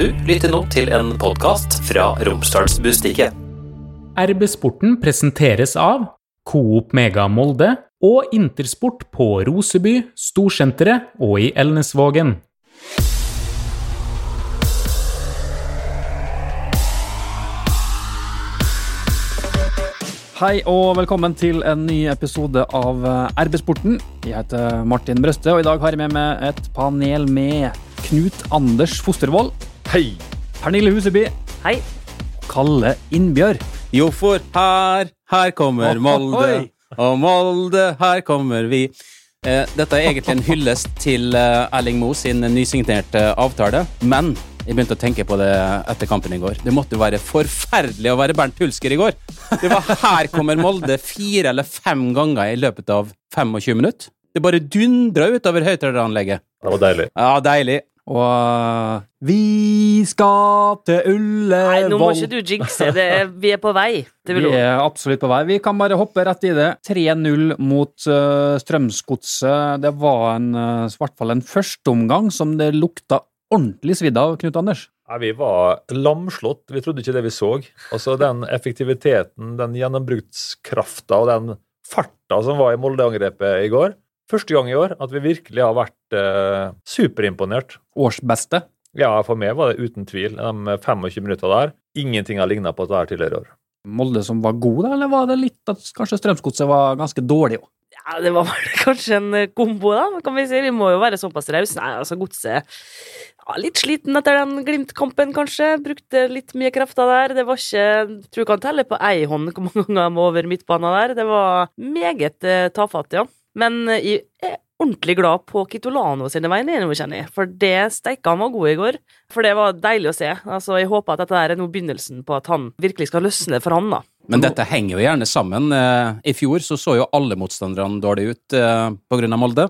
Du lytter nå til en podkast fra Romsdalsbustikket. RB Sporten presenteres av Coop Mega Molde og Intersport på Roseby, Storsenteret og i Elnesvågen. Hei og velkommen til en ny episode av eh, RB-sporten. Jeg heter Martin Brøste, og i dag har jeg med meg et panel med Knut Anders Fostervoll. Hei! Pernille Huseby. Hei. Kalle Innbjørg. Jo, for her, her kommer Molde, og Molde, her kommer vi. Eh, dette er egentlig en hyllest til eh, Erling Moe sin nysignerte avtale, men jeg begynte å tenke på det etter kampen i går. Det måtte jo være forferdelig å være Bernt Hulsker i går. Det var her kommer Molde fire eller fem ganger i løpet av 25 minutter. Det bare dundra utover høyttaleranlegget. Det var deilig. Ja, deilig. Og vi skal til Ullevål. Nei, nå må ikke du jinxe. Det er, vi er på vei. Det vil Vi er absolutt på vei. Vi kan bare hoppe rett i det. 3-0 mot uh, Strømsgodset. Det var en, uh, i hvert fall en førsteomgang som det lukta ordentlig svidd av, Knut Anders. Nei, vi var lamslått. Vi trodde ikke det vi så. Altså Den effektiviteten, den gjennombrukskrafta og den farta som var i Molde-angrepet i går. Første gang i år at vi virkelig har vært eh, superimponert. Årsbeste. Ja, for meg var det uten tvil. De 25 minuttene der. Ingenting har ligna på dette her tidligere i år. Molde som var god, da, eller var det litt at kanskje Strømsgodset var ganske dårlig òg? Ja, det var kanskje en eh, kombo, da, kan vi si. Vi må jo være såpass rause. Nei, altså, godset ja, Litt sliten etter den Glimt-kampen, kanskje. Brukte litt mye krefter der. Det var ikke jeg Tror jeg kan telle på ei hånd hvor mange ganger de var over midtbanen der. Det var meget eh, tafatt, ja. Men eh, jeg er ordentlig glad på Kitolano sine vegne, kjenner jeg. For det steika han var god i går. For det var deilig å se. Altså, Jeg håper at dette er nå begynnelsen på at han virkelig skal løsne for han, da. Men dette henger jo gjerne sammen. Eh, I fjor så så jo alle motstanderne dårlig ut eh, på grunn av Molde.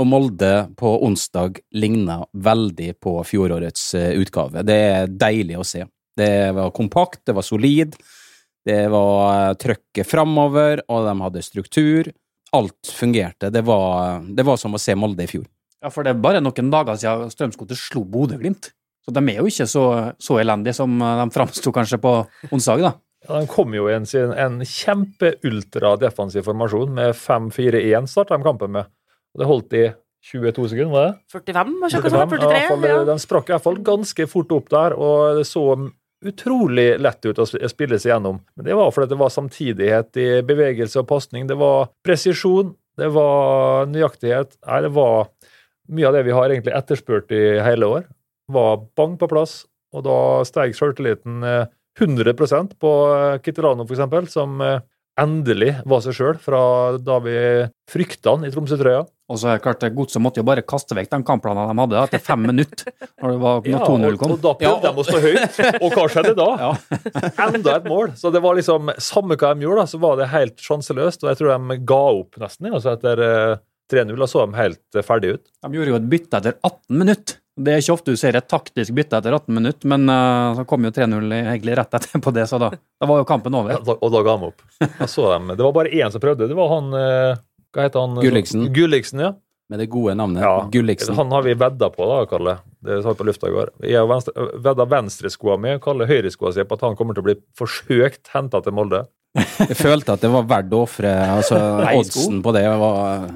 Og Molde på onsdag ligna veldig på fjorårets utgave. Det er deilig å se. Det var kompakt, det var solid, det var trøkket framover, og de hadde struktur. Alt fungerte. Det var, det var som å se Molde i fjor. Ja, for det er bare noen dager siden Strømsgodset slo Bodø-Glimt. Så de er jo ikke så, så elendige som eh, de framsto kanskje på onsdag, da. Ja, de kom jo i en, en kjempe-ultra-defensiv formasjon med 5-4-1 starta de kampen med. Og Det holdt i 22 sekunder, var det? 45, var ikke 45, sånn? 43? i fall, Ja. De sprakk i hvert fall ganske fort opp der, og det så utrolig lett ut å spille seg gjennom. Men det var fordi det var samtidighet i bevegelse og pasning. Det var presisjon, det var nøyaktighet. Nei, det var mye av det vi har egentlig etterspurt i hele år. Var bang på plass, og da steg selvtilliten eh, 100% på Kitterano, f.eks., som eh, endelig var seg sjøl fra da vi frykta han i Tromsø-trøya. Og så er det klart, Godset måtte jo bare kaste vekk den kampplanen de hadde etter fem minutter, når, det var, når 2-0 kom. og, da prøvde de å stå høyt, og hva skjedde da? Enda et mål. Så det var liksom, samme hva de gjorde, da, så var det helt sjanseløst. Og jeg tror de ga opp nesten altså etter eh, 3-0. Da så de helt ferdige ut. De gjorde jo et bytte etter 18 minutter. Det er ikke ofte du ser et taktisk bytte etter 18 minutter, men uh, så kom jo 3-0 egentlig rett etterpå det, så da, da var jo kampen over. Ja, og da ga de opp. Da så de, det var bare én som prøvde. Det var han eh, Hva heter han? Gulliksen. Gulliksen, ja. Med det gode navnet ja. Gulliksen. Han har vi vedda på, da, Kalle. Det sa vi på lufta i går. Jeg har venstre, vedda venstreskoa mi og Kalle høyreskoa si på at han kommer til å bli forsøkt henta til Molde. Jeg følte at det var verdt å ofre altså, oddsen på det. Var,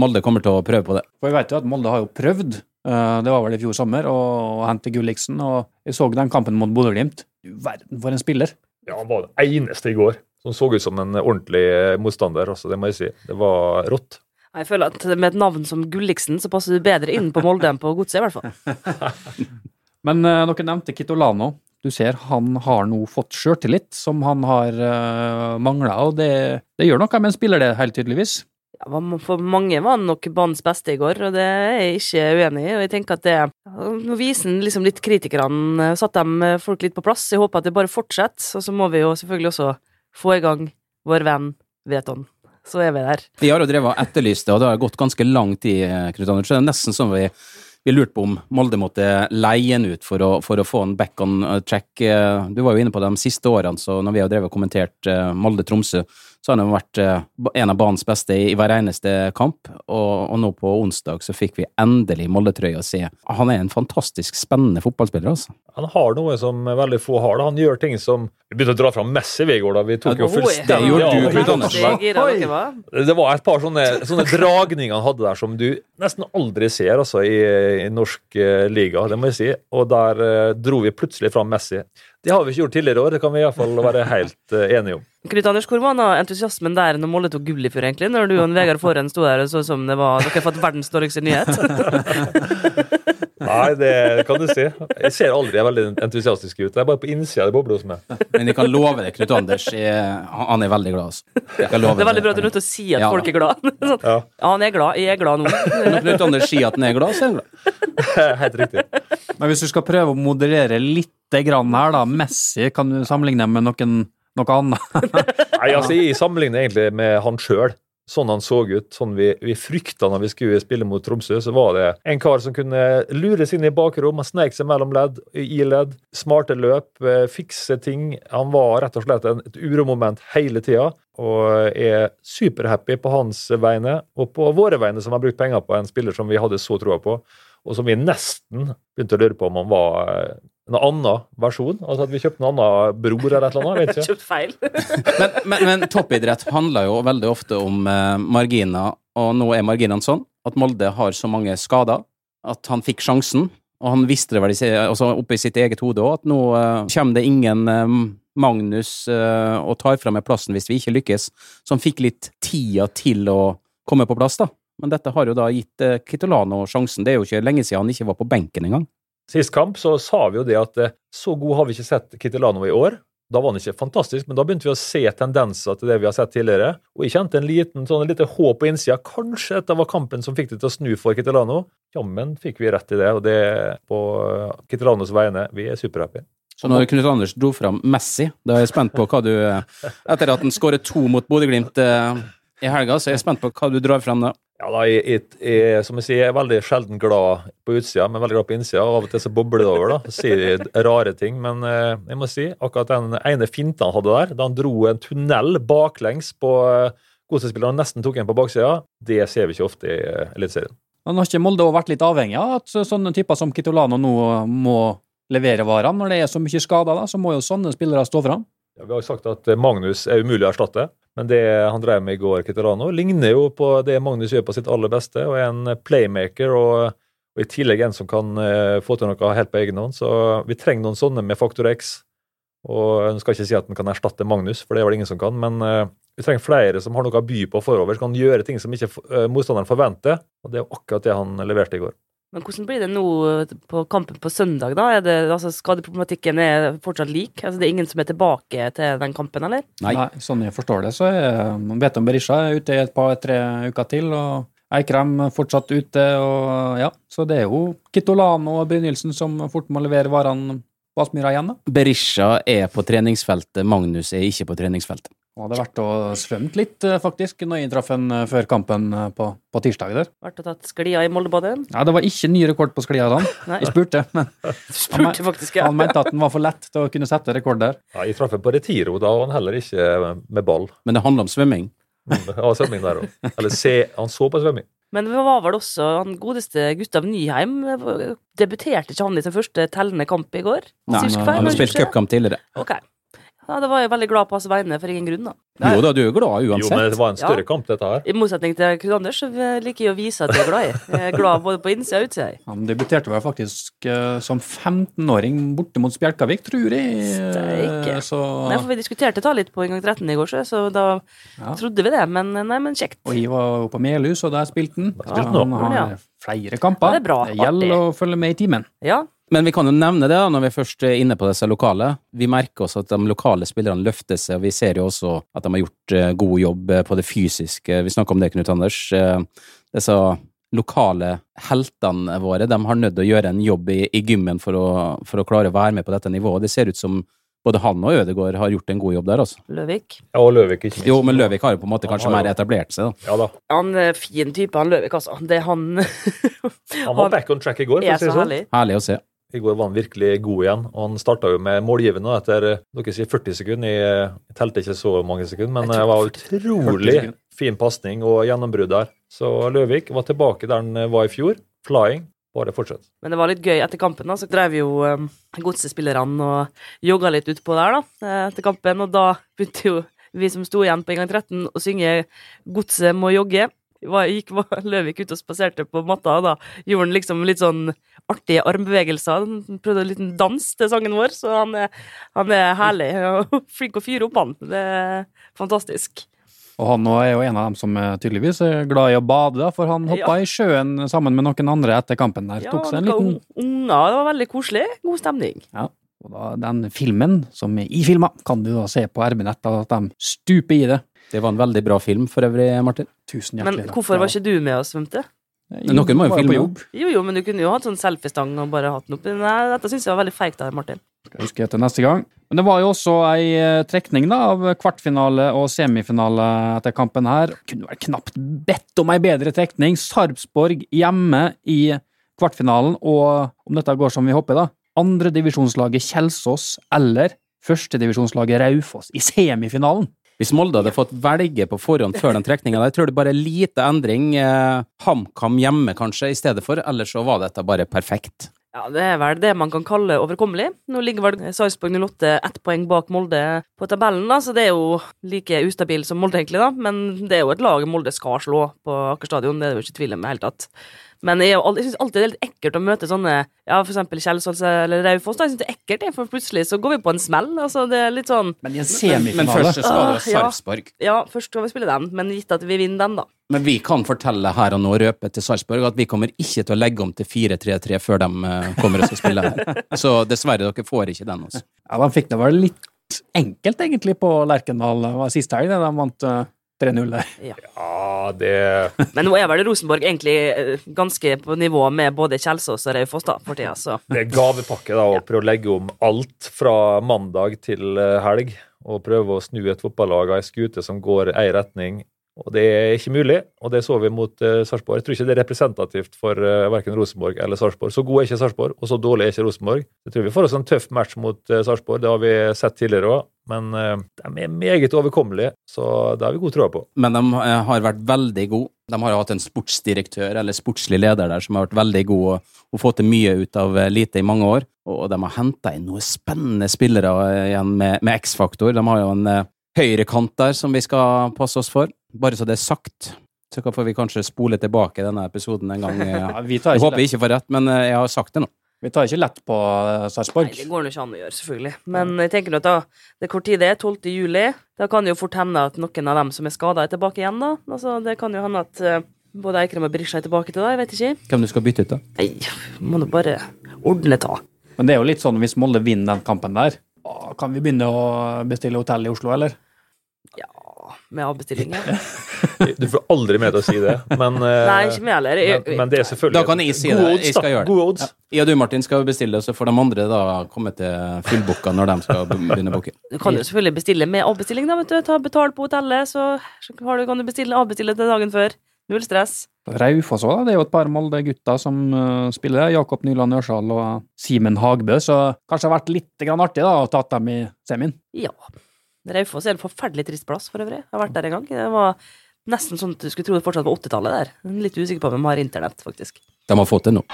Molde kommer til å prøve på det. For jeg vet jo at Molde har jo prøvd, eh, det var vel i fjor sommer, å hente Gulliksen, og jeg så den kampen mot Bodø-Glimt. Verden for en spiller. Ja, Han var den eneste i går som så ut som en ordentlig eh, motstander. Altså, det må jeg si. Det var rått. Jeg føler at med et navn som Gulliksen, så passer du bedre inn på Molde enn på Godset, i hvert fall. Men uh, dere nevnte Kitolano. Du ser han har nå fått sjøltillit som han har uh, mangla, og det, det gjør noe med en spiller, det, helt tydeligvis. Ja, for mange var han nok banens beste i går, og det er jeg ikke uenig i. Og jeg tenker at det Nå viser han liksom litt kritikerne, eh, satt de eh, folk litt på plass. Jeg håper at det bare fortsetter. Og så må vi jo selvfølgelig også få i gang vår venn Veton. Så er vi der. Vi har jo drevet og etterlyst det, og det har gått ganske lang tid, Knut Anders. Det er nesten som vi, vi lurte på om Molde måtte leie han ut for å, for å få en back on track. Eh, Du var jo inne på de siste årene, så når vi har drevet og kommentert eh, Molde-Tromsø, så har han vært eh, en av banens beste i, hver eneste kamp, og, og nå på onsdag så fikk vi endelig Molde-trøya se. Han er en fantastisk spennende fotballspiller, altså. Han har noe som veldig få har. da. Han gjør ting som Vi begynte å dra fram Messi i går, da. Vi tok jo fullstendig av. Det? Det var et par sånne, sånne dragninger han hadde der som du nesten aldri ser altså, i, i norsk uh, liga, det må jeg si. Og der uh, dro vi plutselig fram Messi. Det har vi ikke gjort tidligere år, det kan vi iallfall være helt uh, enige om. Knut Anders, hvor var entusiasmen der når Molde tok gull i fjor, egentlig? Når du og Vegard Forhen sto der og så som det var dere har fått verdens dårligste nyhet? Nei, det kan du si. Jeg ser aldri veldig entusiastisk ut. Det er bare på innsida det bobler hos meg. Men jeg kan love deg, Knut Anders, jeg, han er veldig glad, altså. Jeg Det er veldig bra at du er nødt til å si at Ja, folk er glad. Sånn. Ja. Ja, han er glad. Jeg er glad nå. Når Knut Anders sier at han er glad, så er han glad. Helt riktig. Men hvis du skal prøve å moderere litt grann her, da. Messi kan du sammenligne med noen, noe annet. Nei, altså, Jeg sammenligner egentlig med han sjøl. Sånn han så ut, sånn vi, vi frykta når vi skulle spille mot Tromsø, så var det en kar som kunne lures inn i bakrom, han snek seg mellom ledd, i ledd, smarte løp, eh, fikse ting. Han var rett og slett et uromoment hele tida, og er superhappy på hans vegne, og på våre vegne, som har brukt penger på en spiller som vi hadde så troa på, og som vi nesten begynte å lure på om han var eh, en annen versjon. Altså at vi kjøpte en annen bror eller et eller annet. jeg vet ikke. Kjøpt feil. Men, men, men toppidrett handler jo veldig ofte om eh, marginer, og nå er marginene sånn at Molde har så mange skader at han fikk sjansen, og han visste det vel altså oppe i sitt eget hode òg, at nå eh, kommer det ingen eh, Magnus eh, og tar fra meg plassen hvis vi ikke lykkes, så han fikk litt tida til å komme på plass, da. Men dette har jo da gitt eh, Kitolano sjansen. Det er jo ikke lenge siden han ikke var på benken engang. Sist kamp så sa vi jo det at eh, så god har vi ikke sett Kitolano i år. Da var han ikke fantastisk, men da begynte vi å se tendenser til det vi har sett tidligere. Og jeg kjente en liten sånn lite håp på innsida. Kanskje dette var kampen som fikk det til å snu for Kitolano. Jammen fikk vi rett i det, og det er på Kitolanos vegne. Vi er superhappy. Så når Knut Anders dro fram Messi, da er jeg spent på hva du Etter at han skåret to mot Bodø-Glimt eh, i helga, så er jeg spent på hva du drar fram da. Ja, da, jeg, jeg, som jeg sier, jeg er veldig sjelden glad på utsida, men veldig glad på innsida. og Av og til så bobler det over, da. Sier de rare ting. Men eh, jeg må si, akkurat den ene finta han hadde der, da han dro en tunnel baklengs på eh, Godset-spilleren og nesten tok en på baksida, det ser vi ikke ofte i eh, Eliteserien. Men har ikke Molde vært litt avhengig av at sånne typer som Kitolano nå må levere varene? Når det er så mye skader, da, så må jo sånne spillere stå fram. Ja, vi har jo sagt at eh, Magnus er umulig å erstatte, men det han drev med i går, Kitterano, ligner jo på det Magnus gjør på sitt aller beste, og er en playmaker. og, og i tillegg en som kan eh, få til noe helt på egen hånd. Så vi trenger noen sånne med faktor X. Og Jeg skal ikke si at en kan erstatte Magnus, for det er vel ingen som kan. Men eh, vi trenger flere som har noe å by på forover, som kan gjøre ting som ikke eh, motstanderen forventer. Og Det er akkurat det han leverte i går. Men hvordan blir det nå på kampen på søndag, da? Er det, altså, skadeproblematikken er fortsatt lik? Altså, det er ingen som er tilbake til den kampen, eller? Nei. sånn jeg forstår det, så er Beton Berisha er ute i et par-tre uker til. og Eikrem fortsatt ute, og ja. Så det er jo Kitolano og Brynildsen som fort må levere varene på Aspmyra igjen, da. Berisha er på treningsfeltet, Magnus er ikke på treningsfeltet. Og hadde vært og svømt litt, eh, faktisk, når jeg traff en eh, før kampen eh, på, på tirsdag der. Vært og tatt sklia i Moldebadet? Ja, det var ikke ny rekord på sklia, da. Jeg spurte, men spurte han, faktisk, ja. han mente at den var for lett til å kunne sette rekord der. Ja, jeg traff ham på Retiro, da og han heller ikke med ball. Men det handler om svømming. Ja, svømming der òg. Eller se, han så på svømming. Men det var vel også han godeste Gustav Nyheim Debuterte ikke han i sin første tellende kamp i går? Nei, han har spilt cupkamp tidligere. Ok. Ja, det var jeg veldig glad på hans vegne, for ingen grunn, da. Jo da, du er glad uansett. Jo, men det var en større Ja. kamp, dette her. I motsetning til Knut Anders, så liker jeg å vise at jeg er glad i. Jeg er glad både på innsida og utsida. Han debuterte vel faktisk uh, som 15-åring borte mot Spjelkavik, tror jeg. Steike. Eh, Så, Nei, for vi diskuterte det litt på inngang 13 i går, så- så da Ja. trodde vi det. Men nei, men kjekt. og jeg var jo på Melhus, og der spilte han. spilte han han, har flere kamper. Ja, det er bra, gjelder å følge med i timen. Ja. Men vi kan jo nevne det da, når vi først er inne på disse lokale. Vi merker oss at de lokale spillerne løfter seg, og vi ser jo også at de har gjort eh, god jobb eh, på det fysiske. Vi snakker om det, Knut Anders. Eh, Disse lokale heltene våre, de har nødt til å gjøre en jobb i, i gymmen for å, for å klare å være med på dette nivået. Det ser ut som både han og Ødegaard har gjort en god jobb der, altså. Løvik. Ja, og Løvik, ikke minst. Jo, men Løvik har jo på en måte kanskje mer etablert seg, da. Ja da. Han er fin type, han Løvik, altså. Det er han Han var back on track i går, for å si det sånn. herlig. Herlig å se. I går var han virkelig god igjen. og Han starta jo med målgivende etter eh, dere sier 40 sekunder. Jeg, jeg telte ikke så mange sekunder, men det var utrolig fin pasning og gjennombrudd der. Så Løvik var tilbake der han var i fjor. Flying. Bare fortsett. Men det var litt gøy etter kampen, da. Så drev jo um, godsespillerne og jogga litt utpå der, da, eh, etter kampen. Og da begynte jo vi som sto igjen på inngang 13 å synge 'Godset må jogge'. Var, gikk Løvik ut og spaserte på matta, og da gjorde han liksom litt sånn artige armbevegelser. Han prøvde en liten dans til sangen vår, så han er, han er herlig og flink å fyre opp, han. Det er fantastisk. Og han er jo en av dem som eh, tydeligvis er glad i å bade, da, for han hoppa Ja. i sjøen sammen med noen andre etter kampen der. Ja, Tok seg en liten unger. Det var veldig koselig. God stemning. Og da, den filmen som er i filma, kan du da se på RB-nett, at de stuper i det. Det var en veldig bra film for øvrig, Martin. Tusen hjertelig takk. hvorfor var ikke du med og svømte? Jo, Noen må jo filme. på jobb. Jo, jo, men du kunne jo hatt sånn selfiestang og bare hatt den oppi. Nei, dette syns jeg var veldig feigt av deg, Martin. Skal huske til neste gang. Men det var jo også ei eh, trekning da, av kvartfinale og semifinale etter kampen her. Kunne vel knapt bedt om ei bedre trekning. Sarpsborg hjemme i kvartfinalen, og om dette går som vi håper, da, andredivisjonslaget Kjelsås eller førstedivisjonslaget Raufoss i semifinalen. Hvis Molde hadde fått velge på forhånd før den trekninga der, tror du bare lite endring. Eh, HamKam hjemme, kanskje, i stedet for. Ellers så var dette bare perfekt. Ja, det er vel det man kan kalle overkommelig. Nå ligger vel Sarpsborg 08 ett poeng bak Molde på tabellen, da, så det er jo like ustabil som Molde, egentlig, da. Men det er jo et lag Molde skal slå på Aker stadion, det er det jo ikke tvil om i det hele tatt. Men jeg, jeg syns alltid det er litt ekkelt å møte sånne, ja, for eksempel Kjelsås eller Raufoss. Jeg syns det er ekkelt, for plutselig så går vi på en smell. Altså, det er litt sånn Men i en Men semifinale først skal det Ah, være ja. Sarpsborg. Ja, først skal vi spille den, men gitt at vi vinner den, da. Men vi kan fortelle her og nå, røpe til Sarpsborg, at vi kommer ikke til å legge om til 4-3-3 før de eh, kommer og skal spille her. Så dessverre, dere får ikke den. Altså. Ja, De fikk det vel litt enkelt, egentlig, på Lerkendal var sist helg. De vant eh, 3-0 der. Ja, det Men nå er vel Rosenborg egentlig eh, ganske på nivå med både Kjelsås og Raufoss, for tida, så Det er gavepakke da, å prøve å legge om alt fra mandag til eh, helg. Og prøve å snu et fotballag av ei skute som går ei retning. Og Det er ikke mulig, og det så vi mot uh, Sarpsborg. Jeg tror ikke det er representativt for uh, verken Rosenborg eller Sarpsborg. Så god er ikke Sarpsborg, og så dårlig er ikke Rosenborg. Jeg tror vi får oss en tøff match mot uh, Sarpsborg, det har vi sett tidligere òg. Men uh, de er meget overkommelige, så det har vi god tro på. Men de eh, har vært veldig gode. De har jo hatt en sportsdirektør eller sportslig leder der som har vært veldig god og, og fått til mye ut av eh, lite i mange år. Og de har henta inn noen spennende spillere eh, igjen med, med X-faktor. De har jo en eh, høyrekant der som vi skal passe oss for. Bare så det er sagt. Så får vi kanskje spole tilbake denne episoden en gang. Ja, vi, tar Jeg håper jeg ikke får rett, men eh, jeg har sagt det nå. vi tar ikke lett på eh, Nei, Sarpsborg. det går nå ikke an å gjøre, selvfølgelig. Men jeg tenker nå at da, det er kort tid det er, 12. juli. Da kan det jo fort hende at noen av dem som er skada, er tilbake igjen, da. Altså, det kan jo hende at eh, både Eikrem og Berisha er tilbake til da, jeg vet ikke. Hvem du skal bytte ut, da? Nei, må nå bare ordne ta. Men det er jo litt sånn hvis Molde vinner den kampen der, kan vi begynne å bestille hotell i Oslo, eller? Ja, med avbestillinger. Du får aldri med til å si det, men, eh, Nei, ikke meg heller. Men, men det er selvfølgelig Da kan jeg si det. Jeg skal gjøre det. God odds. Jeg og du, Martin, skal bestille, så får de andre da komme til fullbooka når de skal begynne å booke. Du kan jo selvfølgelig bestille med avbestilling, da, vet du. Ta betalt på hotellet, så så har du, kan du bestille avbestille til dagen før. Null stress. Raufoss òg, det er jo et par Molde-gutter som uh, spiller. Jakob Nyland Ørsal og Simen Hagbø, så kanskje det har vært litt grann artig da, å ta dem i semien. Ja. Raufoss er en forferdelig trist plass, for øvrig. Jeg har vært der en gang. Det var nesten sånn at du skulle tro det fortsatt var 80-tallet der. Er Litt usikker på om de har internett, faktisk. De har fått det nå.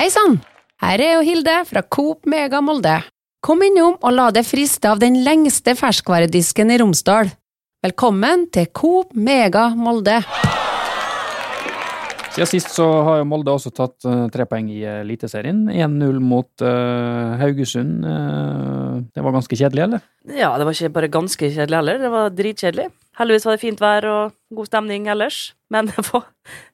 Hei sann! Her er jo Hilde fra Coop Mega Molde. Kom innom og la deg friste av den lengste ferskvaredisken i Romsdal. Velkommen til Coop Mega Molde. Siden sist så har jo Molde også tatt eh, tre poeng i Eliteserien. 1-0 mot uh, Haugesund. Uh, det var ganske kjedelig, eller? Ja, det var ikke bare ganske kjedelig heller, det var dritkjedelig. Heldigvis var det fint vær og god stemning ellers, men det var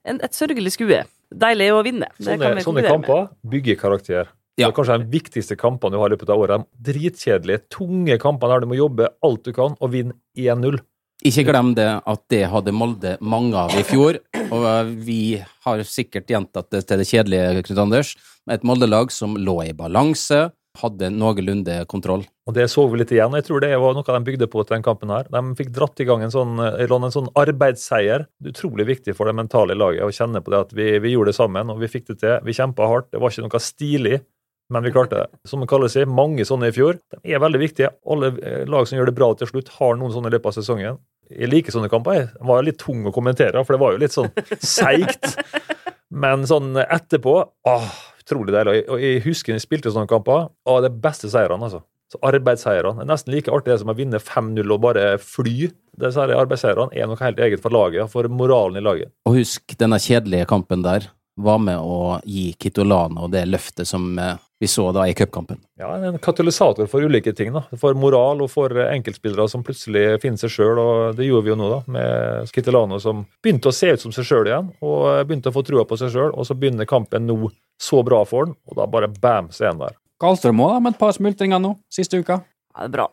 en, et sørgelig skue. Deilig å vinne. Det Sånne, vi sånne kamper bygger karakter. Ja. Det er kanskje de viktigste kampene du har i løpet av året. De Dritkjedelige, tunge kampene der du må jobbe alt du kan og vinne 1-0. Ikke glem det at det hadde Molde mange av i fjor, og vi har sikkert gjentatt det til det kjedelige, Knut Anders. med Et Molde-lag som lå i balanse, hadde noenlunde kontroll. Og Det så vi litt igjen. og Jeg tror det var noe de bygde på til den kampen. her. De fikk dratt i gang en sånn, en sånn arbeidsseier. Er utrolig viktig for det mentale laget å kjenne på det at vi, vi gjorde det sammen og vi fikk det til. Vi kjempa hardt. Det var ikke noe stilig, men vi klarte det. Som det kalles, mange sånne i fjor. De er veldig viktige. Alle eh, lag som gjør det bra til slutt, har noen sånne i løpet av sesongen. Jeg liker sånne kamper. jeg. Var litt tung å kommentere, for det var jo litt sånn seigt. Men sånn etterpå åh, Utrolig deilig. Og jeg husker jeg spilte sånne kamper. av det beste seirene, altså. Så Arbeidsseirene er nesten like artig det som å vinne 5-0 og bare fly. Disse arbeidsseirene er noe helt eget for laget, for moralen i laget. Og husk denne kjedelige kampen der var med å gi Kitolano det løftet som eh, vi så da i cupkampen. Ja, En katalysator for ulike ting. da. For moral og for enkeltspillere som plutselig finner seg sjøl. Og det gjorde vi jo nå, da, med Kitolano som begynte å se ut som seg sjøl igjen. Og begynte å få trua på seg sjøl. Og så begynner kampen nå så bra for han, og da bare bam, så er han der. Karlstrøm òg, med et par smultringer nå, siste uka. Ja, det er bra.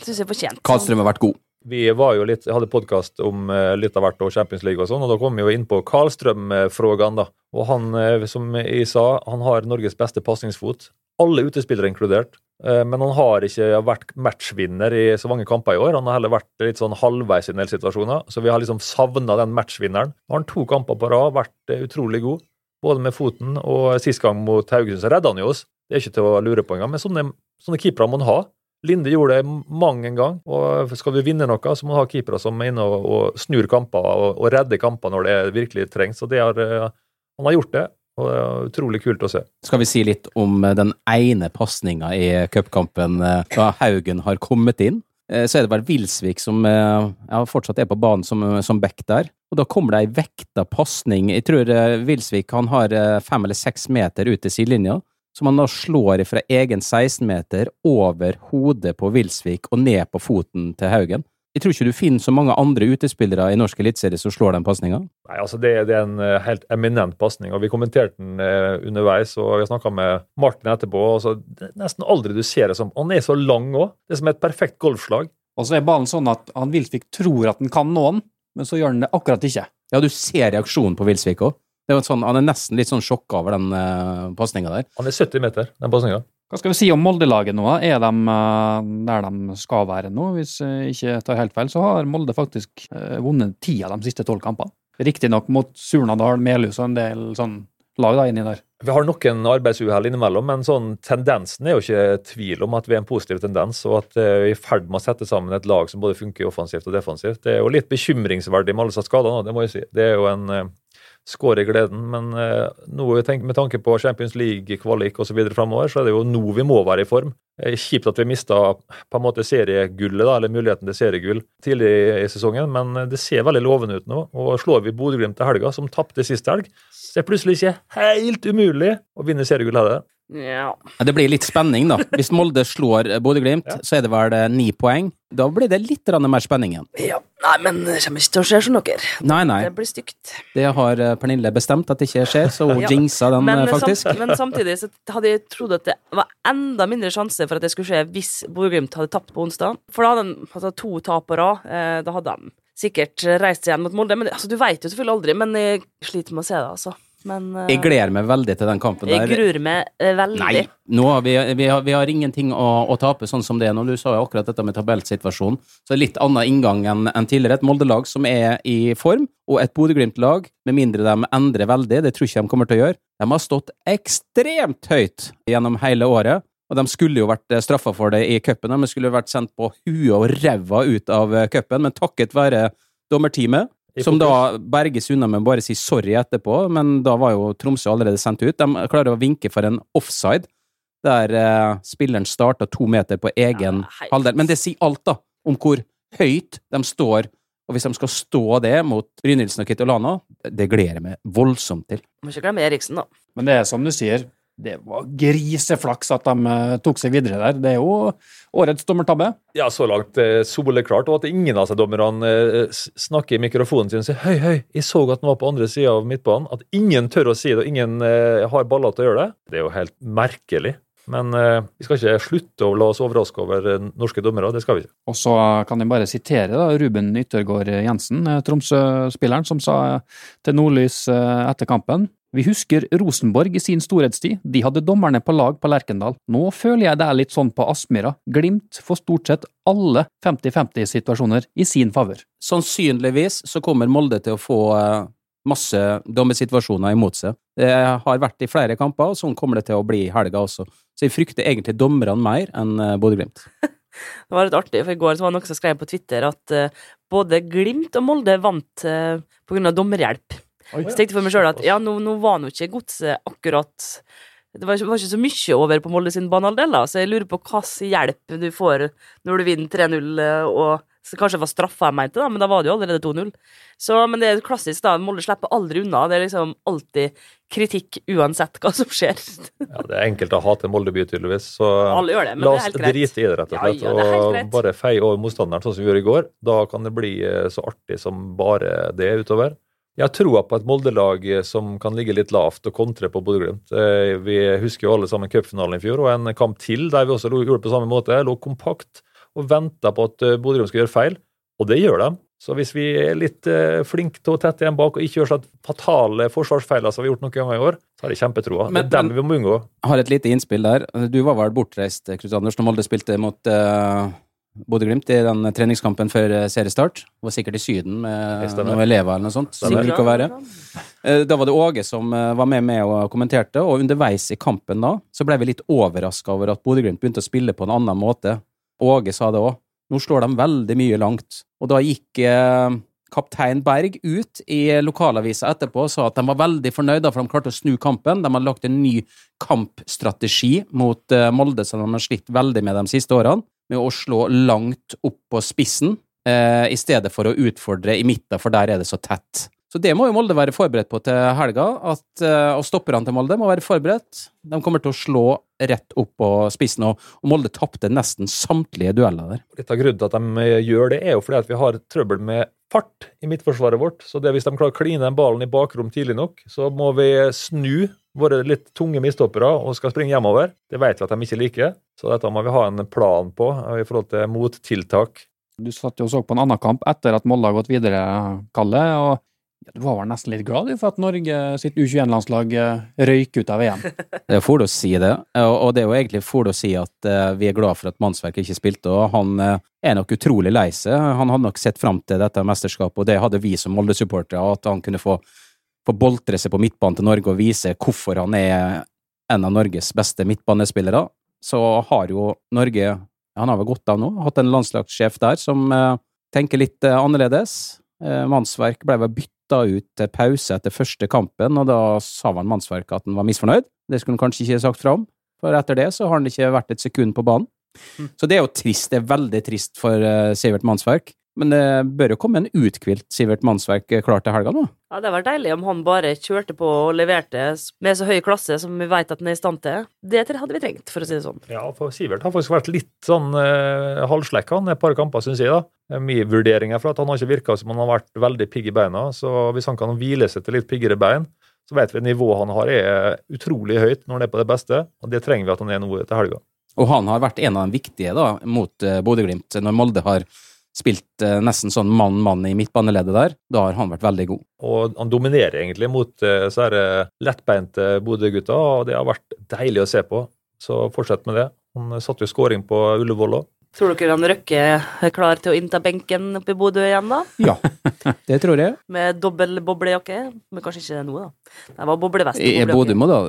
Syns jeg fortjent. Karlstrøm har vært god. Vi var jo litt, hadde podkast om eh, litt av hvert og Champions League og sånn, og da kom vi jo inn på Karlstrøm-frågan, da. Og han, eh, som jeg sa, han har Norges beste pasningsfot. Alle utespillere inkludert. Eh, Men han har ikke vært matchvinner i så mange kamper i år. Han har heller vært litt sånn halvveis i en del situasjoner, så vi har liksom savna den matchvinneren. Nå har han to kamper på rad, vært utrolig god. Både med foten og sist gang mot Haugesund så redda han jo oss. Det er ikke til å lure på engang. Men sånne, sånne keepere må han ha. Linde gjorde det mang en gang. og Skal vi vinne noe, så må vi ha keepere som er inne og, og snur kamper og, og redder kamper når det virkelig trengs. Og har, eh, Han har gjort det, og det er utrolig kult å se. Skal vi si litt om eh, den ene pasninga i cupkampen eh, da Haugen har kommet inn? Eh, Så er det vel Wilsvik som eh, ja, fortsatt er på banen som, som back der. Og da kommer det ei vekta pasning. Jeg tror eh, Wilsvik har eh, fem eller seks meter ut til sidelinja. Som han da slår fra egen 16-meter over hodet på Wilsvik og ned på foten til Haugen. Jeg tror ikke du finner så mange andre utespillere i norsk eliteserie som slår den pasninga. Nei, altså det, det er en eh, helt eminent pasning, og vi kommenterte den eh, underveis. og Vi snakka med Martin etterpå. og så det er Nesten aldri du ser det som Han er så lang òg. Det er som et perfekt golfslag. Og så er ballen sånn at han Wilsvik tror at han kan nå den, men så gjør han det akkurat ikke. Ja, du ser reaksjonen på Wilsvik òg. Sånn, han er nesten litt sånn sjokka over den uh, pasninga der. Han er 70 meter, den pasninga. Hva skal vi si om Molde-laget nå? Er de eh, der de skal være nå? Hvis jeg ikke tar helt feil, så har Molde faktisk eh, vunnet ti av de siste tolv kampene. Riktignok mot Surnadal, Melhus og en del sånn lag da inni der. Vi har noen arbeidsuhell innimellom, men sånn tendensen er jo ikke tvil om at vi er en positiv tendens, og at eh, vi er i ferd med å sette sammen et lag som både funker offensivt og defensivt. Det er jo litt bekymringsverdig med alle som er skada nå, det må jeg si. Det er jo en eh, skår i gleden, men eh, jeg tenker, med tanke på Champions League-kvalik osv. framover, så er det jo nå vi må være i form. Er kjipt at vi mista på en måte seriegullet, da, eller muligheten til seriegull tidlig i sesongen, men det ser veldig lovende ut nå. Og slår vi Bodø-Glimt til helga, som tapte sist helg, så er det plutselig ikke helt umulig å vinne seriegull heller. Ja. Det blir litt spenning, da. Hvis Molde slår Bodø-Glimt, Ja. så er det vel eh, ni poeng. Da blir det litt mer spenning igjen. ja. Nei, men det kommer ikke til å skje som dere. Nei, nei. Det blir stygt. Det har eh, Pernille bestemt at det ikke skjer, så hun Ja. jinxa den, Men, eh, faktisk. Samt, men samtidig så hadde jeg trodd at det var enda mindre sjanse for at det skulle skje hvis Bodø-Glimt hadde tapt på onsdag. For da hadde de altså, to tap på rad. Da hadde de sikkert reist seg igjen mot Molde. Men altså, Du vet jo selvfølgelig aldri, men jeg sliter med å se det, altså. Men uh, Jeg gleder meg veldig til den kampen jeg der. gruer meg eh, veldig. Nei, nå har vi, vi, har, vi har ingenting å, å tape sånn som det er nå. Du sa jo akkurat dette med tabellsituasjonen. Så litt annen inngang enn en tidligere. Et Molde-lag som er i form, og et Bodø-Glimt-lag, med mindre de endrer veldig, det tror ikke de kommer til å gjøre. De har stått ekstremt høyt gjennom hele året. Og de skulle jo vært straffa for det i cupen. De skulle vært sendt på huet og ræva ut av eh, cupen, men takket være dommerteamet, som da berges unna med å bare si sorry etterpå, men da var jo Tromsø allerede sendt ut. De klarer å vinke for en offside, der eh, spilleren starta to meter på egen Ja, halvdel. Men det sier alt, da, om hvor høyt de står. Og hvis de skal stå det mot Brynildsen og Kitolano, det gleder jeg meg voldsomt til. Må ikke glemme Eriksen, da. Men det er som du sier, det var griseflaks at de eh, tok seg videre der. Det er jo årets dommertabbe. Ja, så langt eh, soleklart. Og at ingen av seg dommerne eh, snakker i mikrofonen sin og sier høy, høy, jeg så at den var på andre sida av midtbanen. At ingen tør å si det, og ingen har baller til å gjøre det. Det er jo helt merkelig. Men eh, vi skal ikke slutte å la oss overraske over norske dommere. Det skal vi ikke. Og så kan jeg bare sitere da, Ruben Yttergård Jensen, Tromsø-spilleren, som sa til Nordlys etter kampen Vi husker Rosenborg i sin storhetstid, de hadde dommerne på lag på Lerkendal. Nå føler jeg det er litt sånn på Aspmyra. Glimt får stort sett alle 50-50-situasjoner i sin favør. Sannsynligvis så kommer Molde til å få eh, masse dommesituasjoner imot seg. Det har vært i flere kamper, og sånn kommer det til å bli i helga også. Så jeg frykter egentlig dommerne mer enn eh, Bodø-Glimt. Det var litt artig, for i går var det noen som skrev på Twitter at eh, både Glimt og Molde vant pga. på grunn av dommerhjelp. Så tenkte jeg for meg sjøl at ja, nå, nå var nå ikke godset akkurat Det var ikke, så mye over på Molde sin banehalvdel, da, så jeg lurer på hva slags hjelp du får når du vinner 3-0 og så kanskje det var straffa jeg mente, da, men da var det jo allerede 2-0. Så, Men det er klassisk, da. Molde slipper aldri unna. Det er liksom alltid kritikk uansett hva som skjer. Ja, Det er enkelt å hate Molde by, tydeligvis. Så Alle gjør det, men la det er helt greit. drite i det, rett og slett. ja, er og greit. bare feie over motstanderen, sånn som vi gjorde i går. Da kan det bli eh, så artig som bare det utover. Jeg har troa på et Molde-lag som kan ligge litt lavt og kontre på Bodø-Glimt. Eh, Vi husker jo alle sammen cupfinalen i fjor, og en kamp til der vi også gjorde det på samme måte. Lå kompakt og venta på at eh, Bodø-Glimt skulle gjøre feil, og det gjør de. Så hvis vi er litt eh, flinke til å tette igjen bak og ikke gjør sånn fatale forsvarsfeiler som vi har gjort noen ganger i år, så har jeg kjempetroa. Det er dem vi må unngå. Jeg har et lite innspill der. Du var vel bortreist, Knut Anders, når Molde spilte mot uh, Bodø-Glimt i den treningskampen før eh, seriestart. Var sikkert i Syden med noen elever eller noe sånt. Sikkert å være. Da var det Åge som eh, var med meg og kommenterte, og underveis i kampen da, så ble vi litt overraska over at Bodø-Glimt begynte å spille på en annen måte. Åge sa det òg. Nå slår de veldig mye langt. Og da gikk eh, kaptein Berg ut i lokalavisa etterpå og sa at de var veldig fornøyde, for de klarte å snu kampen. De hadde lagt en ny kampstrategi mot eh, Molde, som de har slitt veldig med de siste årene, med å slå langt opp på spissen, eh, i stedet for å utfordre i midten, for der er det så tett. Så det må jo Molde være forberedt på til helga, at, eh, og stopperne til Molde må være forberedt. De kommer til å slå rett opp på spissen, og, og Molde tapte nesten samtlige dueller der. Litt av grunnen til at de eh, gjør det, er jo fordi at vi har trøbbel med fart i midtforsvaret vårt. Så det hvis de klarer å kline den ballen i bakrom tidlig nok, så må vi snu våre litt tunge midtstoppere og skal springe hjemover. Det vet vi at de ikke liker, så dette må vi ha en plan på eh, i forhold til mottiltak. Du satt jo og så på en annen kamp etter at Molde har gått videre, Kalle, og ja, du var vel nesten litt glad for at Norge sitt U21-landslag eh, røyk ut av VM? Det er fort å si det, og det er jo egentlig fort å si at eh, vi er glad for at Mannsverk ikke spilte, og han er nok utrolig lei seg. Han hadde nok sett fram til dette mesterskapet, og det hadde vi som Molde-supportere, at han kunne få, få boltre seg på midtbanen til Norge og vise hvorfor han er en av Norges beste midtbanespillere. Så har jo Norge, han har vel gått av nå, hatt en landslagssjef der som eh, tenker litt eh, annerledes. Eh, Mannsverk ble vel bytta ut til pause etter første kampen, og da sa vel Mannsverk at han var misfornøyd. Det skulle han kanskje ikke sagt fra om, for etter det så har han ikke vært et sekund på banen. Så det er jo trist, det er veldig trist for Sivert Mannsverk. Men det bør jo komme en uthvilt Sivert Mannsverk eh, klar til helga nå. Ja, Det hadde vært deilig om han bare kjørte på og leverte med så høy klasse som vi vet at han er i stand til. Det hadde vi trengt, for å si det sånn. Ja, for Sivert har faktisk vært litt sånn eh, halvslekka et par kamper, syns jeg. da. Det er Mye vurderinger for at han har ikke virka som han har vært veldig pigg i beina. Så hvis han kan hvile seg til litt piggere bein, så vet vi at nivået han har er utrolig høyt når han er på det beste. Og det trenger vi at han er nå til helga. Og han har vært en av de viktige da, mot uh, Bodø-Glimt, når Molde har spilt eh, nesten sånn mann-mann i midtbaneleddet der. Da har han vært veldig god. Og han dominerer egentlig mot uh, så eh, lettbeinte Bodø-gutta, og det har vært deilig å se på. Så fortsett med det. Han satte jo skåring på Ullevål òg. Tror dere han Røkke er klar til å innta benken oppe i Bodø igjen, da? Ja, det tror jeg. Med dobbel boblejakke? Men kanskje ikke nå, da. Det var boblevest og I. Bodø må da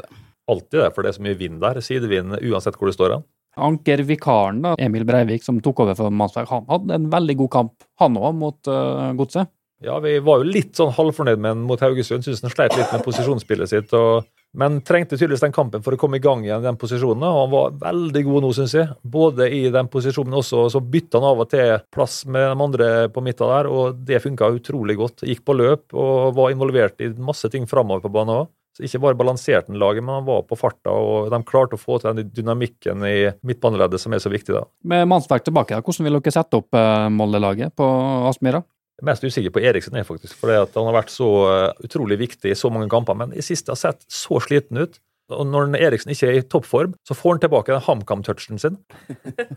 Alltid det, for det er så mye vind der. Sidevind uansett hvor du står hen. Anker-vikaren, da, Emil Breivik, som tok over for Mansberg, han hadde en veldig god kamp, han òg, mot uh, Godset. Ja, vi var jo litt sånn halvfornøyd med han mot Haugesund. Syns han sleit litt med posisjonsspillet sitt. Og, men trengte tydeligvis den kampen for å komme i gang igjen i den posisjonen. Og han var veldig god nå, syns jeg. Både i den posisjonen også, så bytta han av og til plass med de andre på midten der, og det funka utrolig godt. Gikk på løp og var involvert i masse ting framover på banen òg. Så Ikke bare balanserte han laget, men han var på farta, og de klarte å få til den dynamikken i midtbaneleddet som er så viktig. da. Med Mannsverk tilbake, da, hvordan vil dere sette opp uh, Molde-laget på Aspmyra? Mest usikker på Eriksen, er faktisk, fordi han har vært så eh, utrolig viktig i så mange kamper. Men i siste har sett så sliten ut. Og når Eriksen ikke er i toppform, så får han tilbake den HamKam-touchen sin.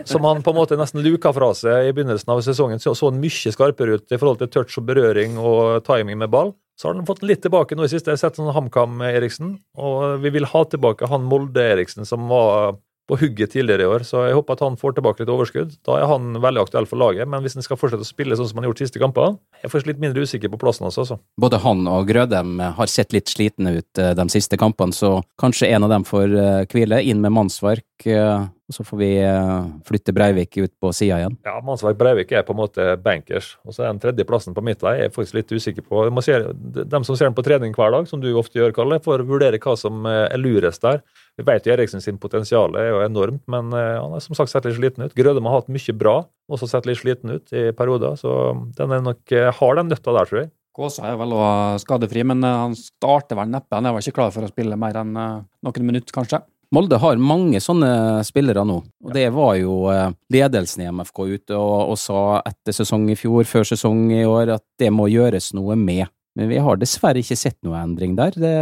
Som han på en måte nesten luka fra seg i begynnelsen av sesongen. Så, han mye skarpere ut i forhold til touch og berøring og timing med ball. Så har han fått litt tilbake nå i siste. Jeg har sett sånn HamKam-Eriksen. Og vi vil ha tilbake han Molde-Eriksen som var på hugget tidligere i år, så jeg håper at han får tilbake litt overskudd. Da er han veldig aktuell for laget, men hvis han skal fortsette å spille sånn som han har gjort siste kampene, jeg faktisk litt mindre usikker på plassen hans, altså. Både han og Grødem har sett litt slitne ut eh, de siste kampene, så kanskje en av dem får eh, hvile. Inn med mannsverk. Eh, Og så får vi eh, flytte Breivik ut på sida igjen. Ja, Mannsverk Breivik er på en måte bankers. Og så er den tredjeplassen på mitt vei jeg er faktisk litt usikker på. Må se, dem som ser den på trening hver dag, som du ofte gjør, Kalle, får vurdere hva som eh, er lurest der. Vi vet jo Eriksen sin potensial er jo enormt, men han har som sagt sett litt sliten ut. Grødem har hatt mye bra, også sett litt sliten ut i perioder, så den er nok, eh, har den nøtta der, tror jeg. Gåsa er vel òg skadefri, men han starter vel neppe. Han er vel ikke klar for å spille mer enn noen minutter, kanskje. Molde har mange sånne spillere nå, og det var jo eh, ledelsen i MFK ute og, og sa etter sesong i fjor, før sesong i år, at det må gjøres noe med. Men vi har dessverre ikke sett noe endring der. Det,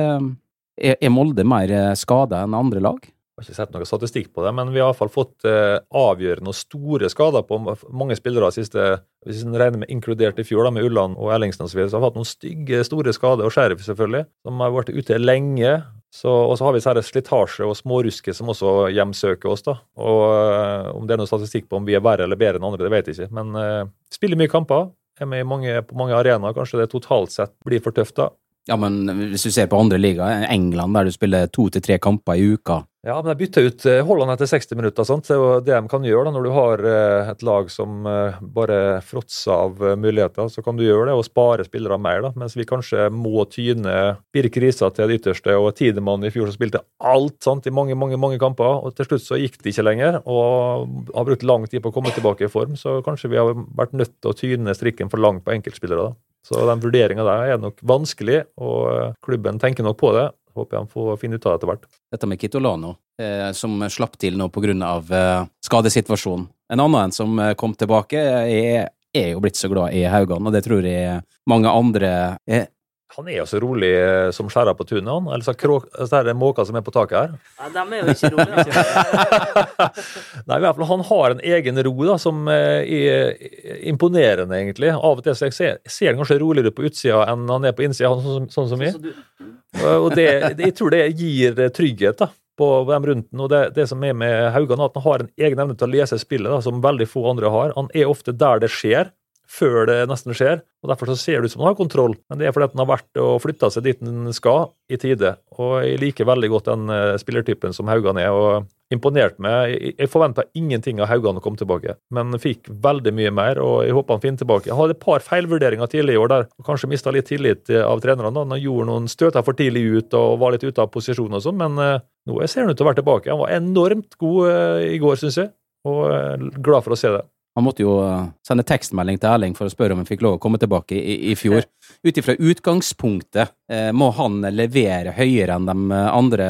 er, er Molde mer skada enn andre lag? Jeg har ikke sett noe statistikk på det, men vi har iallfall fått eh, avgjørende og store skader på mange spillere siste Hvis en regner med inkludert i fjor, da, med Ulland og Ellingsen osv., så, videre, så har vi hatt noen stygge, store skader, og Sheriff selvfølgelig, som har vært ute lenge. Så, og så har vi disse slitasje og småruske som også hjemsøker oss. da. Og eh, Om det er noe statistikk på om vi er verre eller bedre enn andre, det vet jeg ikke. Men eh, spiller mye kamper, er med mange, på mange arenaer. Kanskje det totalt sett blir for tøft, da. Ja, men hvis du ser på andre ligaer, England der du spiller to til tre kamper i uka Ja, men de bytter ut eh, Holland etter 60 minutter. sant? Det er jo det de kan gjøre da, når du har eh, et lag som eh, bare fråtser av muligheter. Så kan du gjøre det og spare spillere mer, da, mens vi kanskje må tyne Birk Risa til det ytterste. Og Tidemann i fjor som spilte alt sant, i mange mange, mange kamper, og til slutt så gikk det ikke lenger. Og har brukt lang tid på å komme tilbake i form, så kanskje vi har vært nødt til å tyne strikken for langt på enkeltspillere. da. Så den vurderinga der er nok vanskelig, og eh, klubben tenker nok på det. Håper han får finne ut av det etter hvert. dette med Kitolano, eh, som slapp til nå av eh, skadesituasjonen. En annen en som eh, kom tilbake, er jo blitt så glad i Haugan, og det tror jeg mange andre er. Han er jo så rolig eh, som skjæra på tunet, han. Eller så er det måker som er på taket her. Ja, de er jo ikke rolige. Nei, i hvert fall Han har en egen ro da, som eh, er imponerende, egentlig. Av og til så jeg ser, ser han kanskje roligere på utsida enn han er på innsida, sånn, sånn som vi. Og det, det, jeg tror det gir eh, trygghet da, på dem rundt ham. Og det, det som er med Haugan, er at han har en egen evne til å lese spillet, da, som veldig få andre har. Han er ofte der det skjer, før det nesten skjer. og Derfor så ser det ut som han har kontroll, men det er fordi at han har vært og flytta seg dit han skal, i tide. Og jeg liker veldig godt den eh, spillertypen som Haugan er. og imponert meg. Jeg- forventa ingenting av Haugan å komme tilbake, men fikk veldig mye mer, og jeg håper han finner tilbake. Han hadde et par feilvurderinger tidlig i år der og kanskje mista litt tillit eh, av trenerne. Han gjorde noen støter for tidlig ut og var litt ute av posisjon og sånn, men eh, nå ser han ut til å være tilbake. Han var enormt god i går, syns jeg, og glad for å se det. Han måtte jo eh, sende tekstmelding til Erling for å spørre om han fikk lov å komme tilbake i, i fjor. Ut ifra utgangspunktet, eh, må han levere høyere enn de andre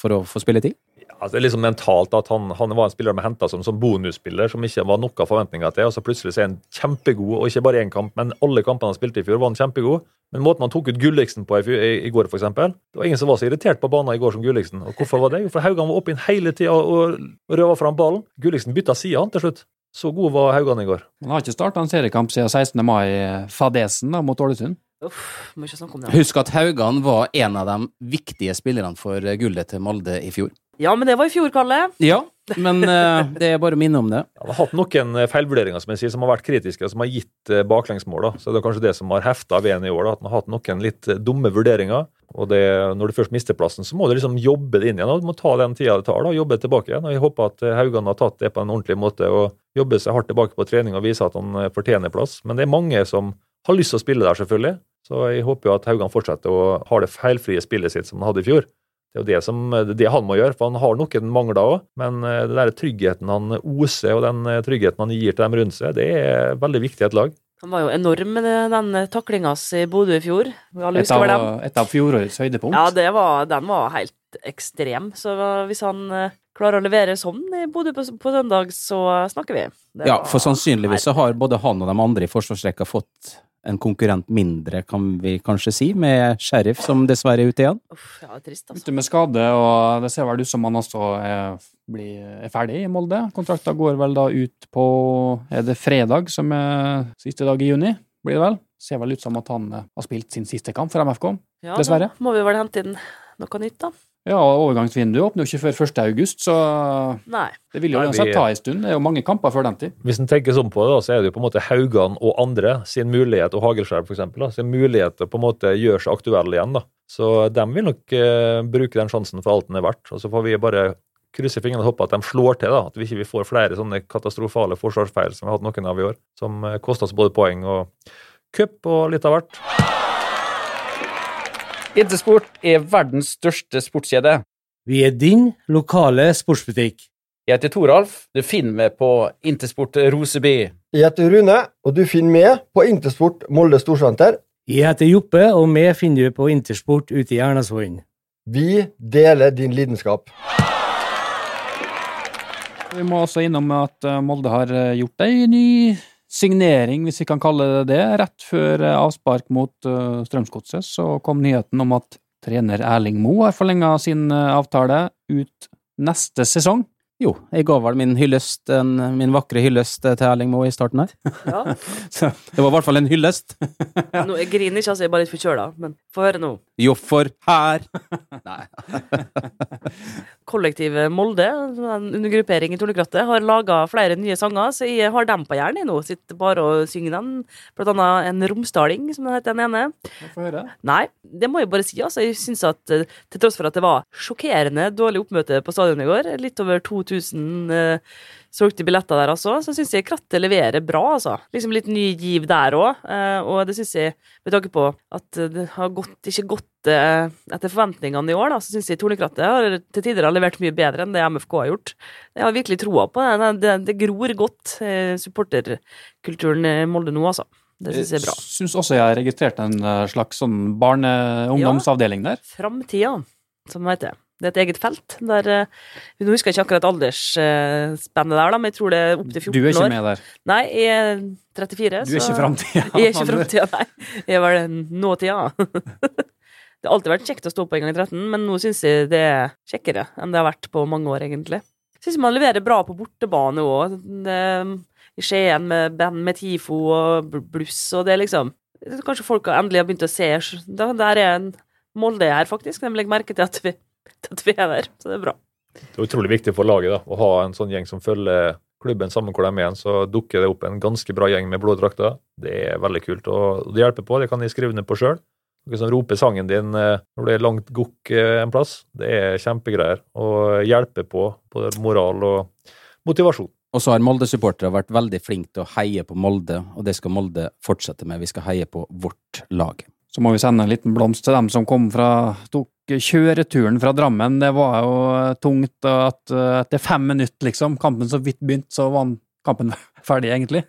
for å få spilletid? Altså, liksom mentalt at han, han var en spiller de henta som, som bonusspiller, som ikke var noe forventninger til, og så plutselig så er han kjempegod, og ikke bare én kamp, men alle kampene han spilte i fjor, var han kjempegod. Men måten han tok ut Gulliksen på i, i, i går, f.eks. Det var ingen som var så irritert på banen i går som Gulliksen. Og hvorfor var det? Jo, for Haugan var oppe inn hele tida og, og røva fram ballen. Gulliksen bytta side, til slutt. Så god var Haugan i går. Han har ikke starta en seriekamp siden 16. mai, fadesen mot Ålesund. Uff, må ikke snakke om det. Husk at Haugan var en av de viktige spillerne for gullet til Molde i fjor. Ja, men det var i fjor, Kalle. Ja, men uh, det er bare å minne om det. Han har hatt noen eh, feilvurderinger som jeg sier, som har vært kritiske, og som har gitt eh, baklengsmål. da. Så Det er kanskje det som har hefta ved ham i år. da, At han har hatt noen litt eh, dumme vurderinger. Og det, Når du først mister plassen, så må du liksom jobbe det inn igjen. og Du må ta den tida det tar, da, og jobbe tilbake igjen. og Jeg håper at eh, Haugan har tatt det på en ordentlig måte og jobber seg hardt tilbake på trening og viser at han eh, fortjener plass. Men det er mange som har lyst til å spille der, selvfølgelig. Så jeg håper jo at Haugan fortsetter å ha det feilfrie spillet sitt som han hadde i fjor. Det er jo det, som, det, han må gjøre, for han har noen mangler òg. Men den der tryggheten han oser, og den eh, tryggheten han gir til dem rundt seg, det er veldig viktig i et lag. Han var jo enorm med den taklinga si i Bodø i fjor. Et av, et av fjorårets høydepunkt. Ja, det var, den var helt ekstrem. Så hvis han eh, klarer å levere sånn i Bodø på, på søndag, så snakker vi. Det Ja, for sannsynligvis så har både han og de andre i forsvarsrekka fått en konkurrent mindre, kan vi kanskje si, med Sheriff som dessverre er ute igjen. Uff, ja, trist, altså. Ute med skade, og det ser vel ut som han også er, blir, er ferdig i Molde. Kontrakta går vel da ut på Er det fredag, som er siste dag i juni? Blir det vel? Ser vel ut som at han har spilt sin siste kamp for MFK. Ja, Dessverre. Da må vi vel hente inn noe nytt, da. Ja, overgangsvinduet åpner jo ikke før 1. august, så Nei. det vil jo uansett ta en stund. Det er jo mange kamper før den tid. Hvis en tenker sånn på det, da, så er det jo på en måte Haugan og andre sin mulighet, og Hagelskjær f.eks., sin mulighet til å på en måte gjøre seg aktuelle igjen. da. Så de vil nok eh, bruke den sjansen for alt den er verdt. Og så får vi bare krysse fingrene og håpe at de slår til, da. At vi ikke får flere sånne katastrofale forsvarsfeil som vi har hatt noen av i år. Som eh, koster oss både poeng og cup og litt av hvert. Intersport er verdens største sportskjede. Vi er din lokale sportsbutikk. Jeg heter Toralf. Du finner meg på Intersport Roseby. Jeg heter Rune, og du finner meg på Intersport Molde Storsenter. Jeg heter Joppe, og meg finner du på Intersport ute i Ernasvollen. Vi deler din lidenskap. Vi må også innom at eh, Molde har eh, gjort ei ny signering, hvis vi kan kalle det det. Rett før eh, avspark mot uh, Strømsgodset så kom nyheten om at trener Erling Moe har forlenga sin eh, avtale ut neste sesong. Jo, jeg ga vel min hyllest, en, min vakre hyllest til Erling Moe i starten her. Ja. Så Det var i hvert fall en hyllest. Nå, jeg griner ikke, altså. Jeg er bare litt forkjøla. Men få høre nå. Jo, for her Kollektivet Molde, en undergruppering i Tornekrattet, har laga flere nye sanger, så jeg har dem på hjernen nå. Sitter bare og synger dem. Blant annet en romsdaling, som det heter den ene. Få høre. Nei, det må jeg bare si. altså. Jeg synes at eh, Til tross for at det var sjokkerende dårlig oppmøte på stadionet i går, litt over 2000 eh, solgte billetter der altså, så syns jeg Krattet leverer bra, altså. Liksom litt ny giv der òg. Eh, og det syns jeg, med tanke på at det har gått, ikke gått eh, etter forventningene i år, da, så syns jeg Tornekrattet har til tider har levert mye bedre enn det MFK har gjort. Jeg har virkelig troa på det. Det, det gror godt, eh, supporterkulturen i Molde nå, altså. Det syns jeg er bra. Syns også jeg har registrert en eh, slags sånn barne-ungdomsavdeling der. Ja, Framtida, som det heter. Det er et eget felt. Der, eh, nå husker jeg ikke akkurat aldersspennet der, da, men jeg tror det er opptil 14 år. Du er ikke med der. Nei, jeg er 34. Du er ikke framtida. Jeg er ikke framtida, nei. Jeg er vel nåtida. det har alltid vært kjekt å stå på en gang i 13, men nå syns jeg det er kjekkere enn det har vært på mange år, egentlig. Syns man leverer bra på bortebane òg. I Skien med band med TIFO og bluss, og det liksom Kanskje folk endelig har begynt å se Der er en Molde her, faktisk. De legger merke til at vi, til at vi er der, så det er bra. Det er utrolig viktig for laget da, å ha en sånn gjeng som følger klubben sammen hvor de er igjen. Så dukker det opp en ganske bra gjeng med blå drakter. Det er veldig kult. Og det hjelper på. Det kan de skrive ned på sjøl. Noen som roper sangen din eh, når det er langt gokk eh, en plass. Det er kjempegreier. Og hjelper på på moral og motivasjon. Og så har Molde-supportere vært veldig flinke til å heie på Molde, og det skal Molde fortsette med. Vi skal heie på vårt lag. Så må vi sende en liten blomst til dem som kom fra tok kjøreturen fra Drammen. Det var jo tungt at eh, etter fem minutter, liksom, kampen så vidt begynte, så var kampen ferdig, egentlig.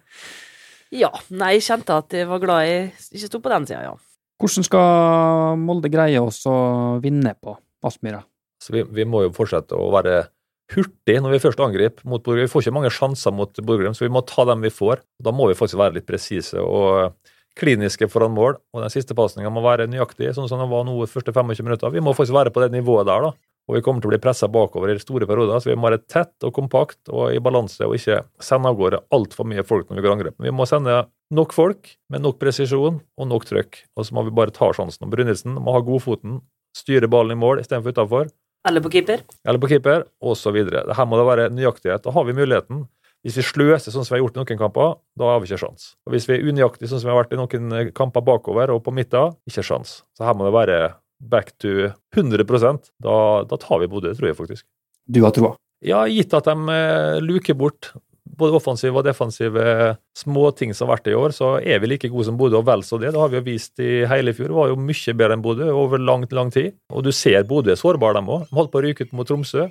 Ja. Nei, jeg kjente at jeg var glad jeg ikke sto på den sida, ja. Hvordan skal Molde greie oss å vinne på Aspmyra? Så vi, vi må jo fortsette å være hurtig når vi først angriper mot Borgerud. Vi får ikke mange sjanser mot Borgerud, så vi må ta dem vi får. Da må vi faktisk være litt presise og kliniske foran mål. Og den siste pasninga må være nøyaktig, sånn som den var nå de første 25 minutter. Vi må faktisk være på det nivået der, da. Og vi kommer til å bli pressa bakover i store perioder, så vi må være tett og kompakt og i balanse, og ikke sende av gårde altfor mye folk når vi går angrep. Vi må sende nok folk med nok presisjon og nok trøkk. Og så må vi bare ta sjansen. Brynildsen må ha godfoten, styre ballen i mål istedenfor utafor Eller på keeper. eller på keeper, osv. Her må det være nøyaktighet. Da har vi muligheten. Hvis vi sløser sånn som vi har gjort i noen kamper, da har vi ikke sjans. Og Hvis vi er unøyaktige sånn som vi har vært i noen eh, kamper bakover og på midten, ikke sjans. Så her må det være back to 100% Da, da tar vi Bodø, tror jeg faktisk. Du har troa. Ja, gitt at de eh, luker bort både offensive og defensive småting som har vært i år, så er vi like gode som Bodø, og vel så det. Det har vi jo vist i hele fjor. Det var jo mye bedre enn Bodø over lang, lang tid. Og du ser Bodø er sårbare, dem òg. De holdt på å ryke ut mot Tromsø,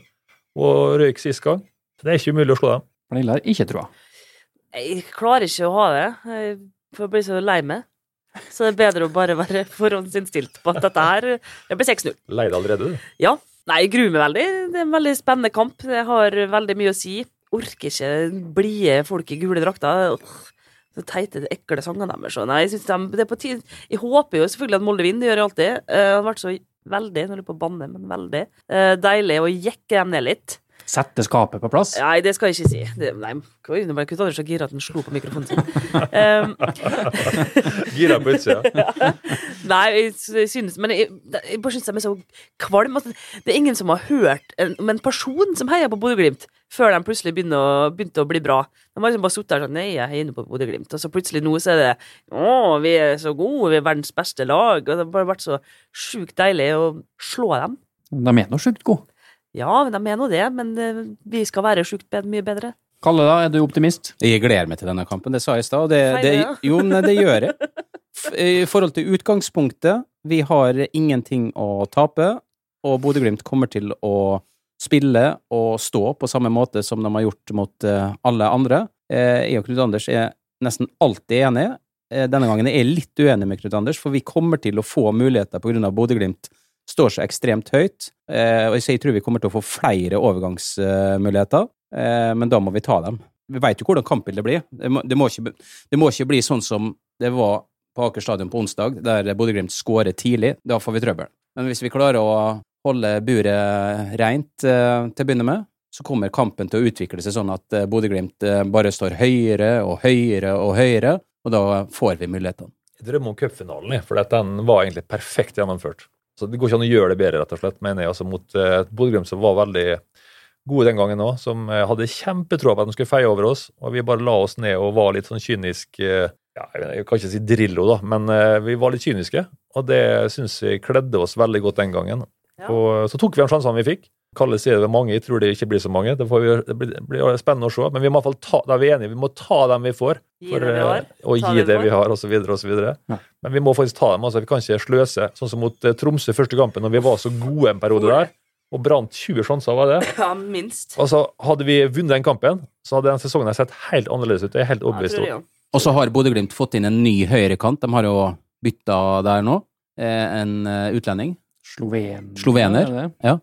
og røyk sist gang. Det er ikke umulig å slå dem. Pernille har ikke troa. Jeg klarer ikke å ha det. Jeg blir bli så lei meg. Så det er bedre å bare være forhåndsinnstilt på at dette her Det blir 6-0. Lei deg allerede, du. Ja. Nei, jeg gruer meg veldig. Det er en veldig spennende kamp. Det har veldig mye å si. Orker ikke blide folk i gule drakter. Så teite, det ekle sangene deres. Nei, jeg, synes de, det er på tide. jeg håper jo selvfølgelig at Molde vinner, det gjør jeg alltid. Eh, Det hadde vært så veldig, nå holder jeg på å banne, men veldig eh, deilig å jekke dem ned litt. Sette skapet på plass. Nei, det skal jeg ikke si. Det, nei, oi, nå ble Knut Anders så gira at han slo på mikrofonen sin. Um, Gira på utsida. Nei, jeg, synes Men jeg, jeg bare synes de er så kvalm. Altså, det er ingen som har hørt en, om en person som heier på Bodø-Glimt, før de plutselig begynte å, begynte å bli bra. De har liksom bare sittet der sånn Nei, jeg heier nå på Bodø-Glimt. Og så plutselig nå så er det Å, vi er så gode, vi er verdens beste lag. Og det har bare vært så sjukt deilig å slå dem. De er nå sjukt gode. Ja, men de er nå det, men eh, vi skal være sjukt mye bedre. Kalle, da, er du optimist? Jeg gleder meg til denne kampen, det sa jeg i stad. jo, men det gjør jeg. I forhold til utgangspunktet, vi har ingenting å tape, og Bodø-Glimt kommer til å spille og stå på samme måte som de har gjort mot eh, alle andre. Eh, Jeg og Knut Anders er nesten alltid enige. Denne gangen er jeg litt uenig med Knut Anders, for vi kommer til å få muligheter på grunn av Bodø-Glimt står så ekstremt høyt. Eh, og jeg tror vi kommer til å få flere overgangsmuligheter, eh, men da må vi ta dem. Vi veit jo hvordan kampbildet blir. Det må, det, må ikke, det må ikke bli sånn som det var på Aker stadion på onsdag, der Bodø-Glimt skårer tidlig. Da får vi trøbbel. Men hvis vi klarer å holde buret rent eh, til å begynne med, så kommer kampen til å utvikle seg sånn at Bodø-Glimt bare står høyere og høyere og høyere, og da får vi mulighetene. Jeg drømmer om cupfinalen, for den var egentlig perfekt gjennomført. Så Det går ikke an å gjøre det bedre, rett og slett, mener jeg. altså Mot et Bodø-Glimt, som var veldig gode den gangen òg, som eh, hadde kjempetroa på at de skulle feie over oss. Og vi bare la oss ned og var litt sånn kynisk eh, ja, Jeg kan ikke si Drillo, da, men eh, vi var litt kyniske. Og det syns vi kledde oss veldig godt den gangen. Ja. Og så tok vi de sjansene vi fikk. Kalle sier det er mange, jeg tror det ikke blir så mange. Det, får vi, det blir, det blir spennende å se. Men vi må i hvert fall ta, da er vi enige, vi må ta dem vi får. Gi For, det vi har. eh, Og Ta gi det vi har, osv. osv. Ja. Men vi må faktisk ta dem. altså Vi kan ikke sløse. Sånn som mot eh, Tromsø første kampen, når vi var så gode en periode der, og brant 20 sjanser, var det. Ja, minst. Altså, Hadde vi vunnet den kampen, så hadde den sesongen sett helt annerledes ut. Det er helt overbevist om. Og så har Bodø-Glimt fått inn en ny høyrekant. De har jo bytta der nå. Eh, En utlending. Sloven... Slovener. Ja.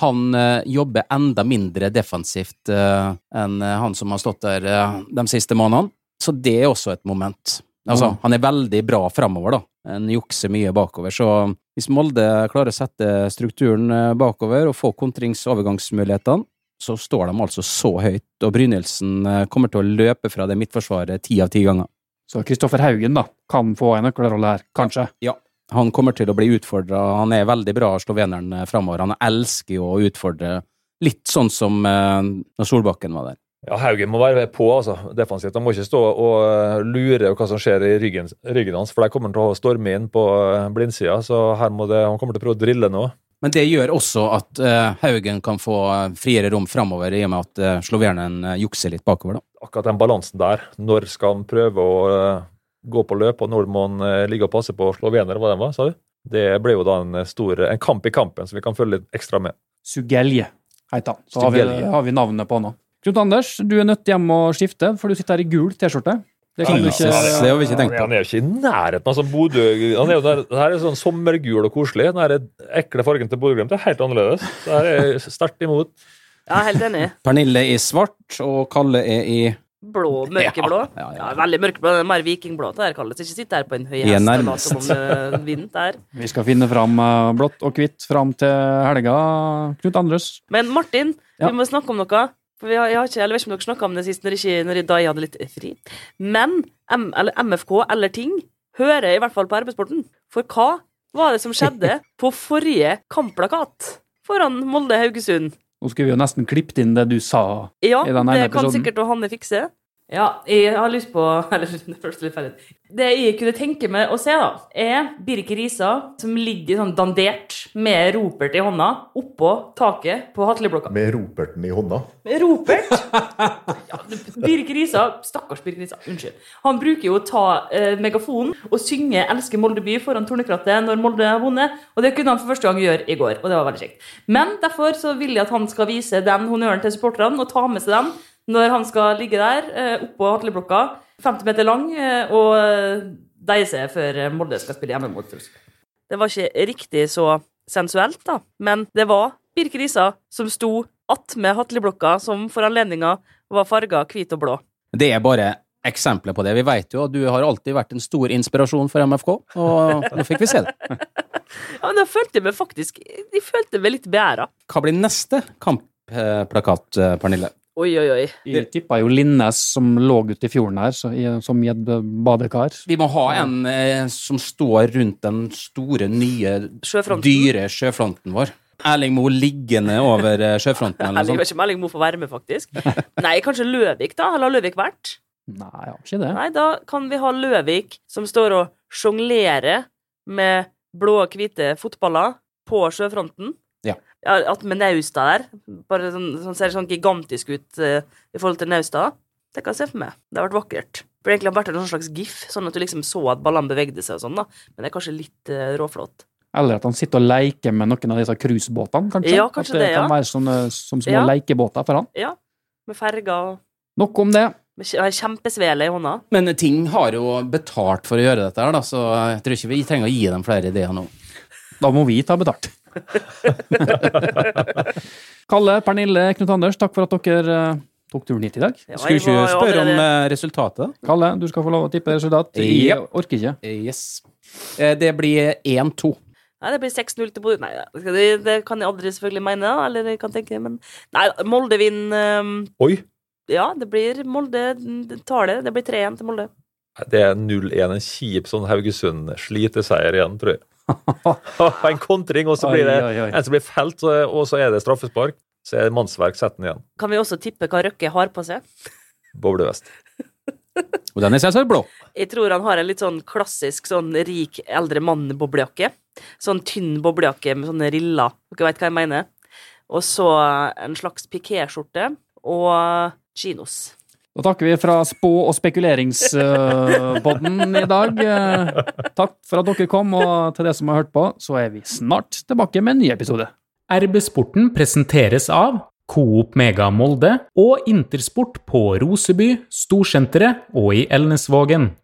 Han eh, jobber enda mindre defensivt eh, enn eh, han som har stått der eh, de siste månedene. Så det er også et moment. Altså, Mm. han er veldig bra framover, da. Han jukser mye bakover. Så hvis Molde klarer å sette strukturen eh, bakover og få kontrings-overgangsmulighetene, så står de altså så høyt, og Brynildsen eh, kommer til å løpe fra det midtforsvaret ti av ti ganger. Så Kristoffer Haugen da, kan få en nøkkelrolle her, kanskje. Han kommer til å bli utfordra. Han er veldig bra, sloveneren, eh, framover. Han elsker jo å utfordre, litt sånn som eh, når Solbakken var der. Ja, Haugen må være på altså, defensivt. Han må ikke stå og eh, lure hva som skjer i ryggen, ryggen hans, for der kommer han til å storme inn på blindsida. Så her må det, han kommer til å prøve å drille nå. Men det gjør også at eh, Haugen kan få friere rom framover, i og med at uh, sloveneren eh, jukser litt bakover, da. Akkurat den balansen der. Når skal han prøve å gå på løp, og han eh, ligge og passe på slovener, hva den var, sa du? Det ble jo da en eh, stor en kamp i kampen som vi kan følge litt ekstra med. Sugelje heter han. Så har vi, har vi navnet på nå. Knut Anders, du er nødt hjem og skifte, for du sitter her i gul T-skjorte. Det kan du Jesus, ikke det har vi ikke tenkt på. Han er jo ikke i nærheten av sånn Bodø han er jo der, Det her er sånn sommergul og koselig. Den her ekle fargen til Bodø-Glimt er helt annerledes. Så her er jeg sterkt imot. Ja, helt enig. Pernille i svart, og Kalle er i Blå, mørkeblå. Ja, ja, ja. Ja, veldig mørkeblå. Det er Mer vikingblå. Det her kalles. Ikke sitte her på en høy hest og late som om det vinner der. Vi skal finne fram eh, blått og hvitt fram til helga, Knut Andrøs. Men Martin, Ja. vi må snakke om noe. For vi har, jeg, har ikke, eller vet ikke om dere snakka om det sist, når, ikke, når jeg, da jeg hadde litt fri. Men M, eller MFK eller ting hører i hvert fall på arbeidssporten. For hva var det som skjedde på forrige kampplakat foran Molde-Haugesund? Nå skulle vi jo nesten klippet inn det du sa. Ja, I denne det kan episoden. sikkert Hanne fikse. Ja, jeg har lyst på Eller, det føles litt ferdig. Det jeg kunne tenke meg å se, da, er Birk Risa som ligger sånn dandert med ropert i hånda oppå taket på Hatleblokka. Med roperten i hånda. Med ropert? Ja, Birk Risa Stakkars Birk Risa. Unnskyld. Han bruker jo å ta eh, megafonen og synge 'Elsker Molde by' foran Tornekrattet når Molde har vunnet, og det kunne han for første gang gjøre i går, og det var veldig kjekt. Men derfor så vil jeg at han skal vise den honnøren til supporterne og ta med seg den når han skal ligge der eh, oppå Hatleblokka, 50 meter lang, eh, og deise deie seg før eh, Molde skal spille hjemme mot Tromsø. Det var ikke riktig så sensuelt, da, men det var Birk Risa som sto attmed Hatleblokka, som for anledninga var farga hvit og blå. Det er bare eksempler på det. Vi vet jo at du har alltid vært en stor inspirasjon for MFK, og nå fikk vi se det. Ja, men da følte jeg meg faktisk De følte meg litt beæra. Hva blir neste kampplakat, eh, Pernille? Oi, oi, oi. Vi tippa jo Linnes som lå ute i fjorden her, så, i, som i et badekar. Vi må ha en eh, som står rundt den store, nye, Sjøfronten. dyre sjøfronten vår. Erling Moe liggende over eh, sjøfronten eller Jeg noe vet sånt. ikke om Erling Moe får være med, faktisk. Nei, kanskje Løvik, da? Eller har Løvik vært? Nei, jeg har ikke det. Nei, da kan vi ha Løvik som står og sjonglerer med blå og hvite fotballer på sjøfronten. At med Nausta der. Bare sånn, sånn ser sånn gigantisk ut uh, i forhold til Nausta. Det kan jeg se for meg. Det har vært vakkert. For egentlig har det vært en slags gif, sånn at du liksom så at ballene bevegde seg og sånn, da. Men det er kanskje litt uh, råflott. Eller at han sitter og leker med noen av disse cruisebåtene, kanskje. Ja, kanskje at det, det, ja. kan være sånne, som små Ja. lekebåter for han. Ja. Med ferger og Nok om det. har kjempesvele i hånda. Men ting har jo betalt for å gjøre dette her, da, så jeg tror ikke vi trenger å gi dem flere ideer nå. Da må vi ta betalt. Kalle, Pernille, Knut Anders, takk for at dere eh, tok turen hit i dag. Ja, Skulle ikke spørre om eh, resultatet? Kalle, du skal få lov å tippe resultat. Jeg yep. orker ikke. Yes. Eh, Det blir 1-2. Nei, det blir 6-0 til Bodø. Nei, det, det kan jeg aldri selvfølgelig mene, da, eller jeg kan tenke, men Nei, Molde vinner um, Oi! Ja, det blir Molde tar det. Det blir 3-1 til Molde. Det er 0-1. En kjip sånn Haugesund-sliteseier igjen, tror jeg. en kontring, og så blir det Oi, oi, oi. en som blir felt, og så er det straffespark. Så er det mannsverk, sett den igjen. Kan vi også tippe hva Røkke har på seg? Boblevest. Og den er selvsagt blå. Jeg tror han har en litt sånn klassisk sånn rik eldre mann-boblejakke. Sånn tynn boblejakke med sånne riller. Dere vet hva jeg mener. Og så en slags pikéskjorte og chinos. Da takker vi fra spå- og spekuleringspodden i dag. Eh, Takk for at dere kom, og til det som har hørt på, så er vi snart tilbake med en ny episode. RB Sporten presenteres av Coop Mega Molde og Intersport på Roseby, Storsenteret og i Elnesvågen.